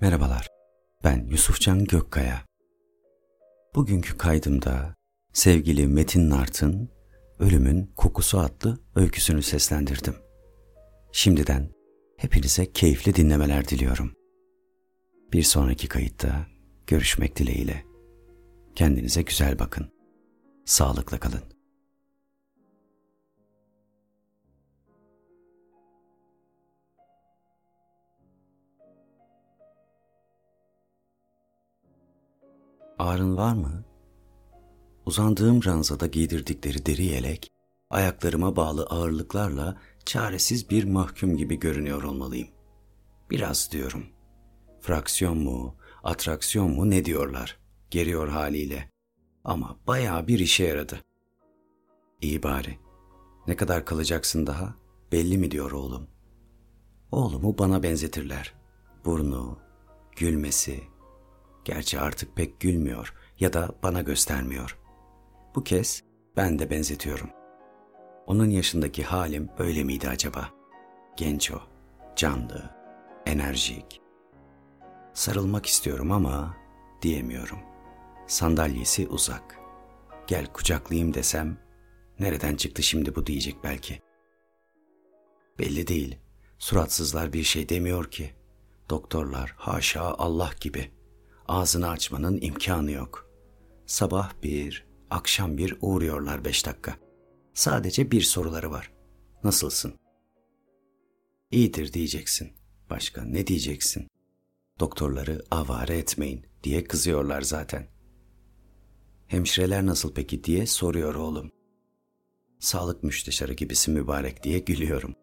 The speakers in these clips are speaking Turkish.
Merhabalar, ben Yusufcan Gökkaya. Bugünkü kaydımda sevgili Metin Nart'ın Ölümün Kokusu adlı öyküsünü seslendirdim. Şimdiden hepinize keyifli dinlemeler diliyorum. Bir sonraki kayıtta görüşmek dileğiyle. Kendinize güzel bakın. Sağlıkla kalın. Ağrın var mı? Uzandığım ranzada giydirdikleri deri yelek, ayaklarıma bağlı ağırlıklarla çaresiz bir mahkum gibi görünüyor olmalıyım. Biraz diyorum. Fraksiyon mu, atraksiyon mu ne diyorlar? Geriyor haliyle. Ama bayağı bir işe yaradı. İyi bari. Ne kadar kalacaksın daha? Belli mi diyor oğlum. Oğlumu bana benzetirler. Burnu, gülmesi, Gerçi artık pek gülmüyor ya da bana göstermiyor. Bu kez ben de benzetiyorum. Onun yaşındaki halim öyle miydi acaba? Genç o, canlı, enerjik. Sarılmak istiyorum ama diyemiyorum. Sandalyesi uzak. Gel kucaklayayım desem nereden çıktı şimdi bu diyecek belki. Belli değil. Suratsızlar bir şey demiyor ki. Doktorlar haşa Allah gibi ağzını açmanın imkanı yok. Sabah bir, akşam bir uğruyorlar beş dakika. Sadece bir soruları var. Nasılsın? İyidir diyeceksin. Başka ne diyeceksin? Doktorları avare etmeyin diye kızıyorlar zaten. Hemşireler nasıl peki diye soruyor oğlum. Sağlık müsteşarı gibisi mübarek diye gülüyorum.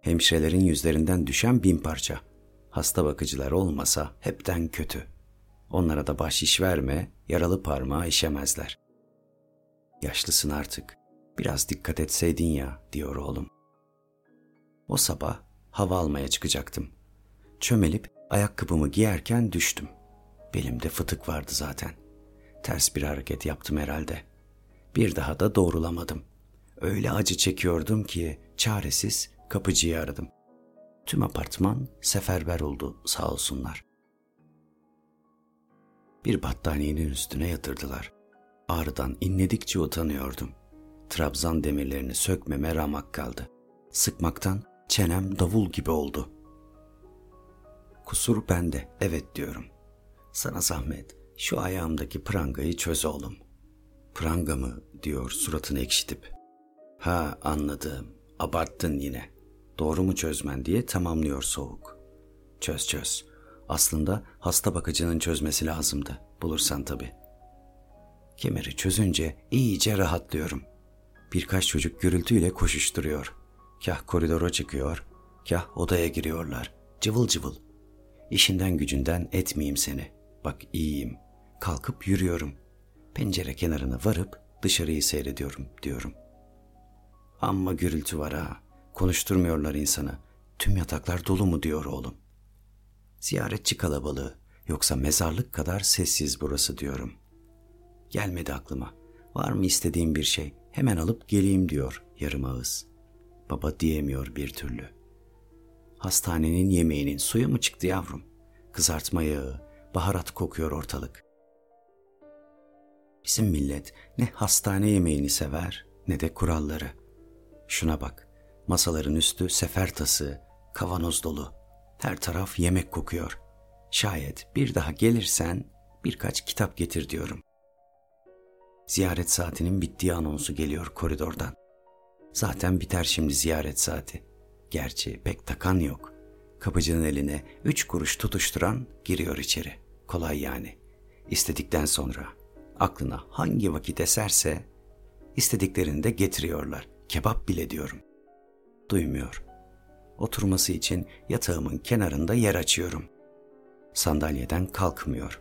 Hemşirelerin yüzlerinden düşen bin parça. Hasta bakıcılar olmasa hepten kötü.'' Onlara da bahşiş verme, yaralı parmağı işemezler. Yaşlısın artık. Biraz dikkat etseydin ya, diyor oğlum. O sabah hava almaya çıkacaktım. Çömelip ayakkabımı giyerken düştüm. Belimde fıtık vardı zaten. Ters bir hareket yaptım herhalde. Bir daha da doğrulamadım. Öyle acı çekiyordum ki çaresiz kapıcıyı aradım. Tüm apartman seferber oldu sağ olsunlar. Bir battaniyenin üstüne yatırdılar. Ağrıdan inledikçe utanıyordum. Trabzan demirlerini sökmeme ramak kaldı. Sıkmaktan çenem davul gibi oldu. Kusur bende, evet diyorum. Sana zahmet, şu ayağımdaki prangayı çöz oğlum. Pranga mı, diyor suratını ekşitip. Ha anladım, abarttın yine. Doğru mu çözmen diye tamamlıyor soğuk. Çöz çöz, aslında hasta bakıcının çözmesi lazımdı. Bulursan tabii. Kemeri çözünce iyice rahatlıyorum. Birkaç çocuk gürültüyle koşuşturuyor. Kah koridora çıkıyor, kah odaya giriyorlar. Cıvıl cıvıl. İşinden gücünden etmeyeyim seni. Bak iyiyim. Kalkıp yürüyorum. Pencere kenarına varıp dışarıyı seyrediyorum diyorum. Amma gürültü var ha. Konuşturmuyorlar insanı. Tüm yataklar dolu mu diyor oğlum. Ziyaretçi kalabalığı yoksa mezarlık kadar sessiz burası diyorum. Gelmedi aklıma. Var mı istediğim bir şey? Hemen alıp geleyim diyor yarım ağız. Baba diyemiyor bir türlü. Hastanenin yemeğinin suyu mu çıktı yavrum? Kızartma yağı, baharat kokuyor ortalık. Bizim millet ne hastane yemeğini sever ne de kuralları. Şuna bak, masaların üstü sefer tası, kavanoz dolu. Her taraf yemek kokuyor. Şayet bir daha gelirsen birkaç kitap getir diyorum. Ziyaret saatinin bittiği anonsu geliyor koridordan. Zaten biter şimdi ziyaret saati. Gerçi pek takan yok. Kapıcının eline üç kuruş tutuşturan giriyor içeri. Kolay yani. İstedikten sonra aklına hangi vakit eserse istediklerini de getiriyorlar. Kebap bile diyorum. Duymuyor. Oturması için yatağımın kenarında yer açıyorum. Sandalyeden kalkmıyor.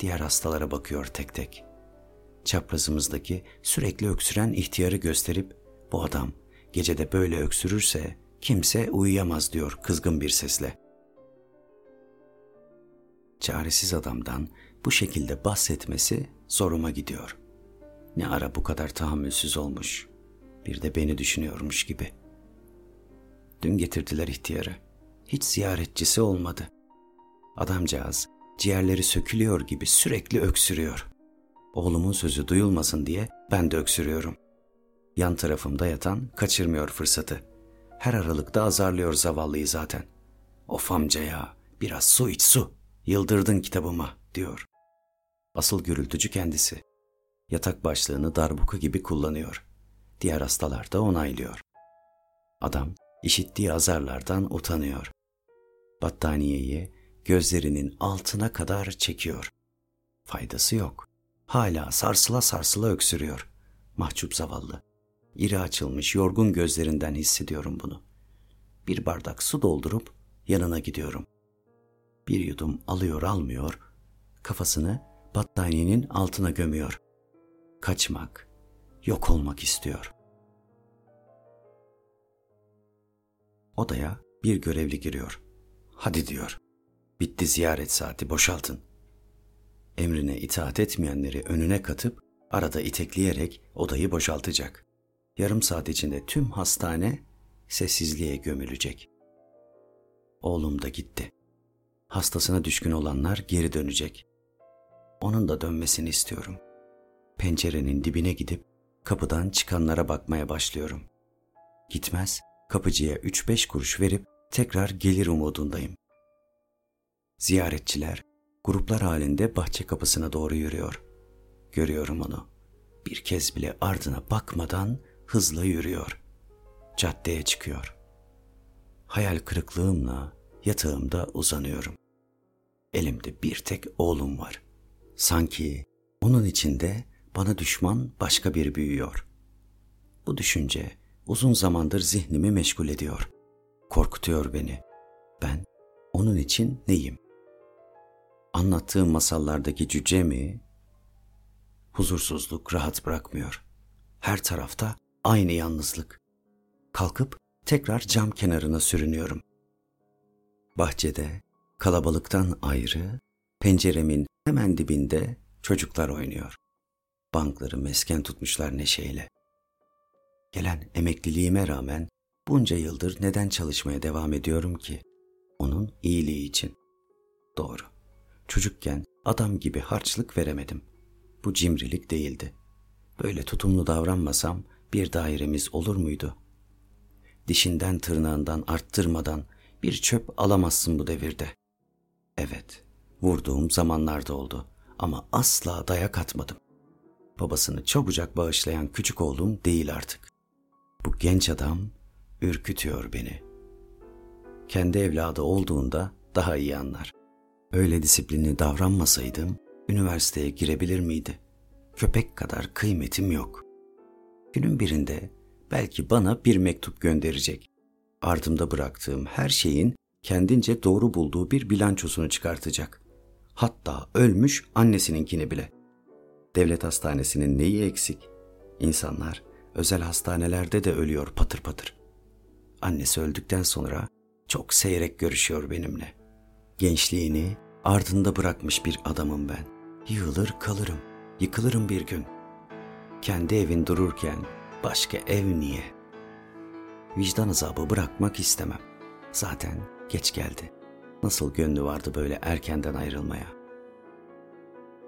Diğer hastalara bakıyor tek tek. Çaprazımızdaki sürekli öksüren ihtiyarı gösterip bu adam gecede böyle öksürürse kimse uyuyamaz diyor kızgın bir sesle. Çaresiz adamdan bu şekilde bahsetmesi zoruma gidiyor. Ne ara bu kadar tahammülsüz olmuş. Bir de beni düşünüyormuş gibi.'' Dün getirdiler ihtiyarı. Hiç ziyaretçisi olmadı. Adamcağız ciğerleri sökülüyor gibi sürekli öksürüyor. Oğlumun sözü duyulmasın diye ben de öksürüyorum. Yan tarafımda yatan kaçırmıyor fırsatı. Her aralıkta azarlıyor zavallıyı zaten. Of amca ya, biraz su iç su. Yıldırdın kitabıma, diyor. Asıl gürültücü kendisi. Yatak başlığını darbuka gibi kullanıyor. Diğer hastalar da onaylıyor. Adam işittiği azarlardan utanıyor. Battaniyeyi gözlerinin altına kadar çekiyor. Faydası yok. Hala sarsıla sarsıla öksürüyor. Mahcup zavallı. İri açılmış yorgun gözlerinden hissediyorum bunu. Bir bardak su doldurup yanına gidiyorum. Bir yudum alıyor almıyor, kafasını battaniyenin altına gömüyor. Kaçmak, yok olmak istiyor. Odaya bir görevli giriyor. Hadi diyor. Bitti ziyaret saati boşaltın. Emrine itaat etmeyenleri önüne katıp arada itekleyerek odayı boşaltacak. Yarım saat içinde tüm hastane sessizliğe gömülecek. Oğlum da gitti. Hastasına düşkün olanlar geri dönecek. Onun da dönmesini istiyorum. Pencerenin dibine gidip kapıdan çıkanlara bakmaya başlıyorum. Gitmez, kapıcıya üç beş kuruş verip tekrar gelir umudundayım. Ziyaretçiler gruplar halinde bahçe kapısına doğru yürüyor. Görüyorum onu. Bir kez bile ardına bakmadan hızla yürüyor. Caddeye çıkıyor. Hayal kırıklığımla yatağımda uzanıyorum. Elimde bir tek oğlum var. Sanki onun içinde bana düşman başka bir büyüyor. Bu düşünce uzun zamandır zihnimi meşgul ediyor. Korkutuyor beni. Ben onun için neyim? Anlattığım masallardaki cüce mi? Huzursuzluk rahat bırakmıyor. Her tarafta aynı yalnızlık. Kalkıp tekrar cam kenarına sürünüyorum. Bahçede kalabalıktan ayrı penceremin hemen dibinde çocuklar oynuyor. Bankları mesken tutmuşlar neşeyle. Gelen emekliliğime rağmen bunca yıldır neden çalışmaya devam ediyorum ki? Onun iyiliği için. Doğru. Çocukken adam gibi harçlık veremedim. Bu cimrilik değildi. Böyle tutumlu davranmasam bir dairemiz olur muydu? Dişinden tırnağından arttırmadan bir çöp alamazsın bu devirde. Evet, vurduğum zamanlarda oldu ama asla dayak atmadım. Babasını çabucak bağışlayan küçük oğlum değil artık. Bu genç adam ürkütüyor beni. Kendi evladı olduğunda daha iyi anlar. Öyle disiplinli davranmasaydım üniversiteye girebilir miydi? Köpek kadar kıymetim yok. Günün birinde belki bana bir mektup gönderecek. Ardımda bıraktığım her şeyin kendince doğru bulduğu bir bilançosunu çıkartacak. Hatta ölmüş annesininkini bile. Devlet hastanesinin neyi eksik? İnsanlar özel hastanelerde de ölüyor patır patır. Annesi öldükten sonra çok seyrek görüşüyor benimle. Gençliğini ardında bırakmış bir adamım ben. Yığılır kalırım, yıkılırım bir gün. Kendi evin dururken başka ev niye? Vicdan azabı bırakmak istemem. Zaten geç geldi. Nasıl gönlü vardı böyle erkenden ayrılmaya?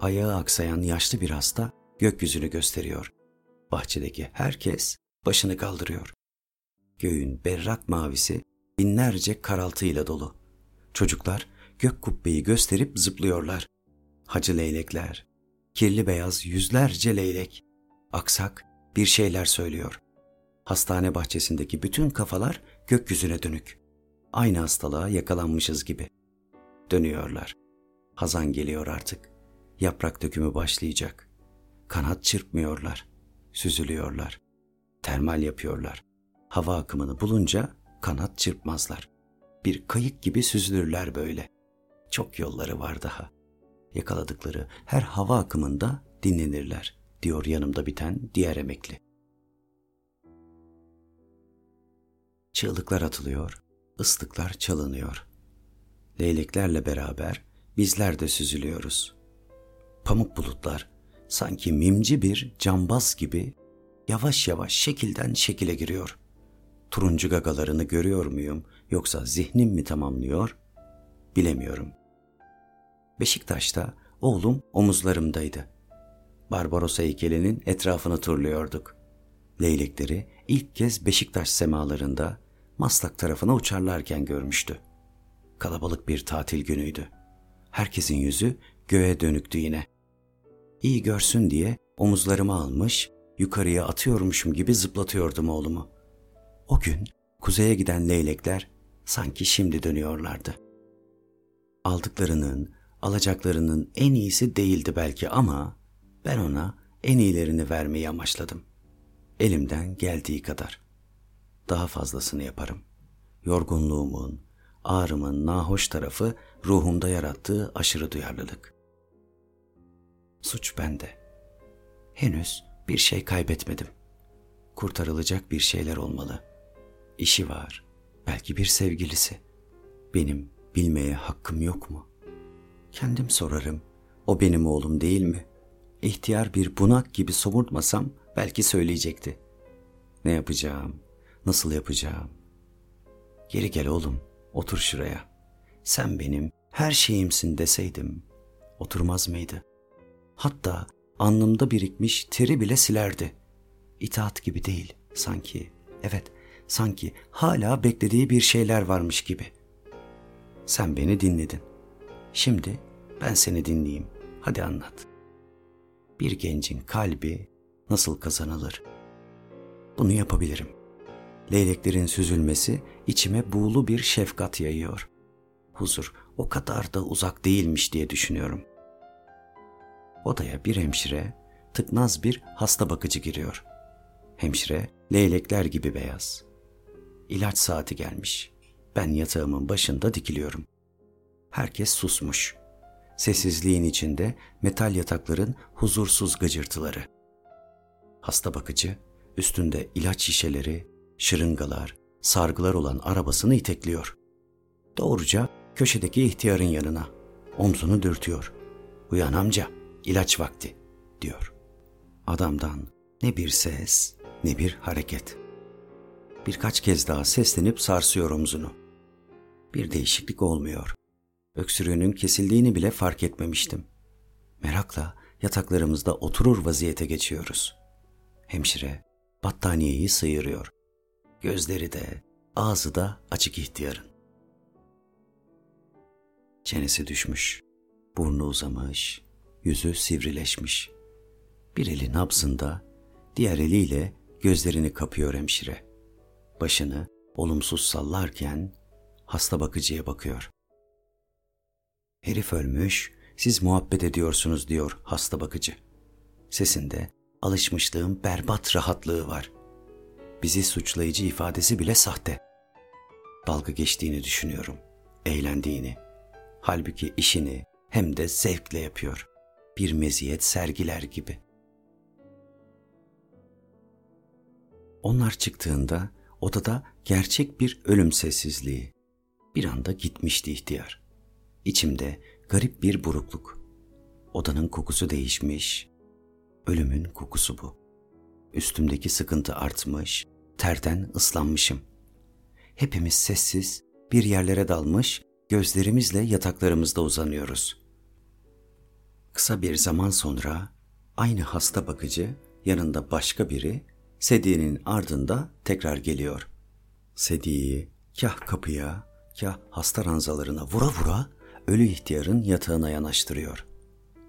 Ayağı aksayan yaşlı bir hasta gökyüzünü gösteriyor. Bahçedeki herkes başını kaldırıyor. Göğün berrak mavisi binlerce karaltıyla dolu. Çocuklar gök kubbeyi gösterip zıplıyorlar. Hacı leylekler, kirli beyaz yüzlerce leylek. Aksak bir şeyler söylüyor. Hastane bahçesindeki bütün kafalar gökyüzüne dönük. Aynı hastalığa yakalanmışız gibi. Dönüyorlar. Hazan geliyor artık. Yaprak dökümü başlayacak. Kanat çırpmıyorlar. Süzülüyorlar. Termal yapıyorlar. Hava akımını bulunca kanat çırpmazlar. Bir kayık gibi süzülürler böyle. Çok yolları var daha. Yakaladıkları her hava akımında dinlenirler, diyor yanımda biten diğer emekli. Çığlıklar atılıyor, ıslıklar çalınıyor. Leyleklerle beraber bizler de süzülüyoruz. Pamuk bulutlar sanki mimci bir cambaz gibi yavaş yavaş şekilden şekile giriyor. Turuncu gagalarını görüyor muyum yoksa zihnim mi tamamlıyor? Bilemiyorum. Beşiktaş'ta oğlum omuzlarımdaydı. Barbaros heykelinin etrafını turluyorduk. Leylekleri ilk kez Beşiktaş semalarında Maslak tarafına uçarlarken görmüştü. Kalabalık bir tatil günüydü. Herkesin yüzü göğe dönüktü yine. İyi görsün diye omuzlarıma almış, yukarıya atıyormuşum gibi zıplatıyordum oğlumu. O gün kuzeye giden leylekler sanki şimdi dönüyorlardı. Aldıklarının, alacaklarının en iyisi değildi belki ama ben ona en iyilerini vermeyi amaçladım. Elimden geldiği kadar. Daha fazlasını yaparım. Yorgunluğumun, ağrımın nahoş tarafı ruhumda yarattığı aşırı duyarlılık. Suç bende. Henüz bir şey kaybetmedim. Kurtarılacak bir şeyler olmalı. İşi var, belki bir sevgilisi. Benim bilmeye hakkım yok mu? Kendim sorarım. O benim oğlum değil mi? İhtiyar bir bunak gibi somurtmasam belki söyleyecekti. Ne yapacağım? Nasıl yapacağım? Geri gel oğlum, otur şuraya. Sen benim her şeyimsin deseydim, oturmaz mıydı? Hatta alnımda birikmiş teri bile silerdi. İtaat gibi değil, sanki. Evet, sanki hala beklediği bir şeyler varmış gibi. Sen beni dinledin. Şimdi ben seni dinleyeyim. Hadi anlat. Bir gencin kalbi nasıl kazanılır? Bunu yapabilirim. Leyleklerin süzülmesi içime buğulu bir şefkat yayıyor. Huzur o kadar da uzak değilmiş diye düşünüyorum. Odaya bir hemşire, tıknaz bir hasta bakıcı giriyor. Hemşire leylekler gibi beyaz. İlaç saati gelmiş. Ben yatağımın başında dikiliyorum. Herkes susmuş. Sessizliğin içinde metal yatakların huzursuz gıcırtıları. Hasta bakıcı üstünde ilaç şişeleri, şırıngalar, sargılar olan arabasını itekliyor. Doğruca köşedeki ihtiyarın yanına. Omzunu dürtüyor. Uyan amca, ilaç vakti, diyor. Adamdan ne bir ses, ne bir hareket. Birkaç kez daha seslenip sarsıyor omzunu. Bir değişiklik olmuyor. Öksürüğünün kesildiğini bile fark etmemiştim. Merakla yataklarımızda oturur vaziyete geçiyoruz. Hemşire battaniyeyi sıyırıyor. Gözleri de, ağzı da açık ihtiyarın. Çenesi düşmüş, burnu uzamış, yüzü sivrileşmiş. Bir eli nabzında, diğer eliyle gözlerini kapıyor hemşire. Başını olumsuz sallarken hasta bakıcıya bakıyor. Herif ölmüş, siz muhabbet ediyorsunuz diyor hasta bakıcı. Sesinde alışmışlığın berbat rahatlığı var. Bizi suçlayıcı ifadesi bile sahte. Dalga geçtiğini düşünüyorum, eğlendiğini. Halbuki işini hem de zevkle yapıyor. Bir meziyet sergiler gibi. Onlar çıktığında odada gerçek bir ölüm sessizliği. Bir anda gitmişti ihtiyar. İçimde garip bir burukluk. Odanın kokusu değişmiş. Ölümün kokusu bu. Üstümdeki sıkıntı artmış, terden ıslanmışım. Hepimiz sessiz, bir yerlere dalmış, gözlerimizle yataklarımızda uzanıyoruz. Kısa bir zaman sonra aynı hasta bakıcı yanında başka biri Sediye'nin ardında tekrar geliyor. Sediye'yi kah kapıya, kah hasta ranzalarına vura vura ölü ihtiyarın yatağına yanaştırıyor.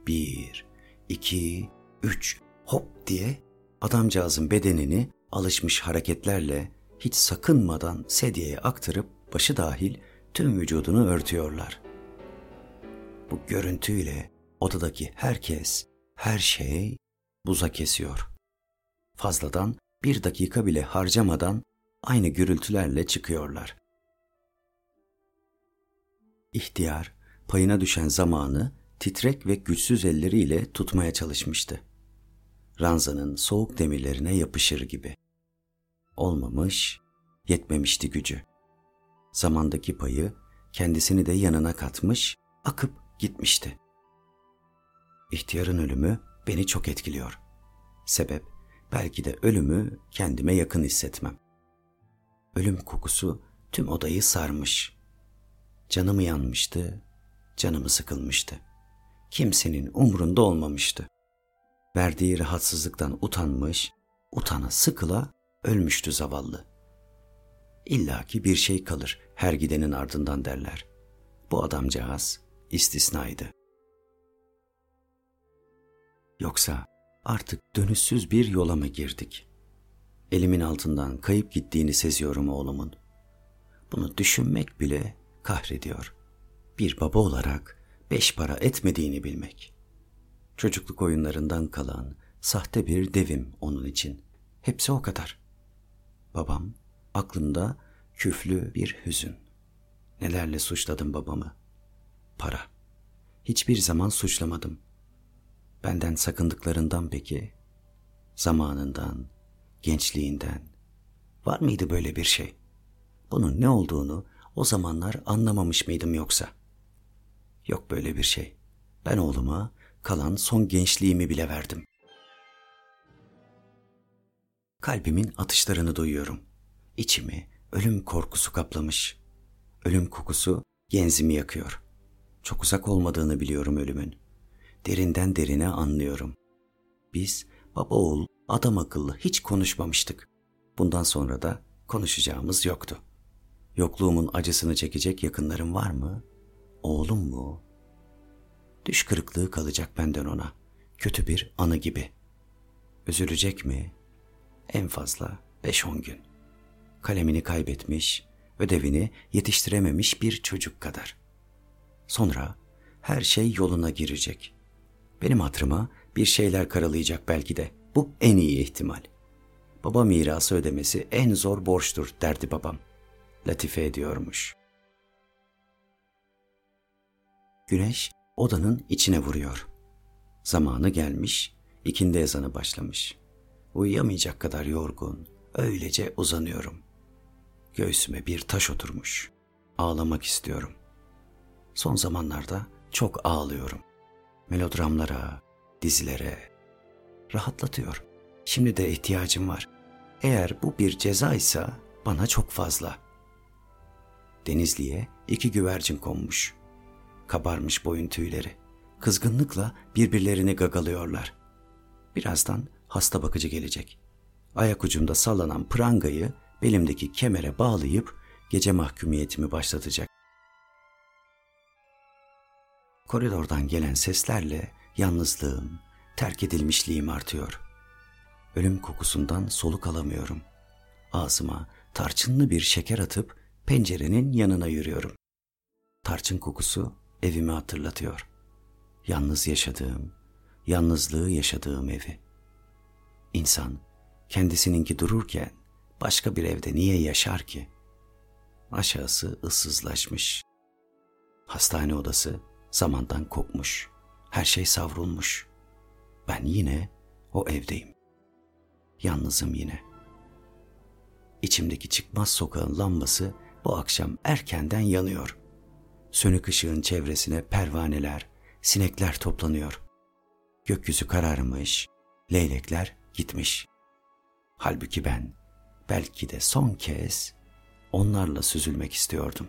Bir, iki, üç, hop diye adamcağızın bedenini alışmış hareketlerle hiç sakınmadan sedyeye aktarıp başı dahil tüm vücudunu örtüyorlar. Bu görüntüyle odadaki herkes, her şey buza kesiyor. Fazladan bir dakika bile harcamadan aynı gürültülerle çıkıyorlar. İhtiyar payına düşen zamanı titrek ve güçsüz elleriyle tutmaya çalışmıştı. Ranzanın soğuk demirlerine yapışır gibi. Olmamış, yetmemişti gücü. Zamandaki payı kendisini de yanına katmış, akıp gitmişti. İhtiyarın ölümü beni çok etkiliyor. Sebep belki de ölümü kendime yakın hissetmem. Ölüm kokusu tüm odayı sarmış. Canımı yanmıştı, canımı sıkılmıştı. kimsenin umrunda olmamıştı. Verdiği rahatsızlıktan utanmış, utana sıkıla ölmüştü zavallı. İlla ki bir şey kalır her gidenin ardından derler. Bu adamcağız istisnaydı. Yoksa artık dönüşsüz bir yola mı girdik? Elimin altından kayıp gittiğini seziyorum oğlumun. Bunu düşünmek bile kahrediyor. Bir baba olarak beş para etmediğini bilmek. Çocukluk oyunlarından kalan sahte bir devim onun için. Hepsi o kadar. Babam aklımda küflü bir hüzün. Nelerle suçladım babamı? Para. Hiçbir zaman suçlamadım. Benden sakındıklarından peki? Zamanından, gençliğinden. Var mıydı böyle bir şey? Bunun ne olduğunu o zamanlar anlamamış mıydım yoksa? Yok böyle bir şey. Ben oğluma kalan son gençliğimi bile verdim. Kalbimin atışlarını duyuyorum. İçimi ölüm korkusu kaplamış. Ölüm kokusu genzimi yakıyor. Çok uzak olmadığını biliyorum ölümün. Derinden derine anlıyorum. Biz baba oğul adam akıllı hiç konuşmamıştık. Bundan sonra da konuşacağımız yoktu. Yokluğumun acısını çekecek yakınlarım var mı? Oğlum mu? Düş kırıklığı kalacak benden ona. Kötü bir anı gibi. Üzülecek mi? En fazla beş on gün. Kalemini kaybetmiş, ödevini yetiştirememiş bir çocuk kadar. Sonra her şey yoluna girecek. Benim hatırıma bir şeyler karalayacak belki de. Bu en iyi ihtimal. Baba mirası ödemesi en zor borçtur derdi babam. Latife ediyormuş. Güneş odanın içine vuruyor. Zamanı gelmiş, ikindi ezanı başlamış. Uyuyamayacak kadar yorgun, öylece uzanıyorum. Göğsüme bir taş oturmuş. Ağlamak istiyorum. Son zamanlarda çok ağlıyorum. Melodramlara, dizilere. Rahatlatıyor. Şimdi de ihtiyacım var. Eğer bu bir ceza ise bana çok fazla. Denizli'ye iki güvercin konmuş. Kabarmış boyun tüyleri. Kızgınlıkla birbirlerini gagalıyorlar. Birazdan hasta bakıcı gelecek. Ayak ucumda sallanan prangayı belimdeki kemere bağlayıp gece mahkumiyetimi başlatacak. Koridordan gelen seslerle yalnızlığım, terk edilmişliğim artıyor. Ölüm kokusundan soluk alamıyorum. Ağzıma tarçınlı bir şeker atıp pencerenin yanına yürüyorum. Tarçın kokusu evimi hatırlatıyor. Yalnız yaşadığım, yalnızlığı yaşadığım evi. İnsan kendisininki dururken başka bir evde niye yaşar ki? Aşağısı ıssızlaşmış. Hastane odası zamandan kopmuş. Her şey savrulmuş. Ben yine o evdeyim. Yalnızım yine. İçimdeki çıkmaz sokağın lambası bu akşam erkenden yanıyor. Sönük ışığın çevresine pervaneler, sinekler toplanıyor. Gökyüzü kararmış, leylekler gitmiş. Halbuki ben belki de son kez onlarla süzülmek istiyordum.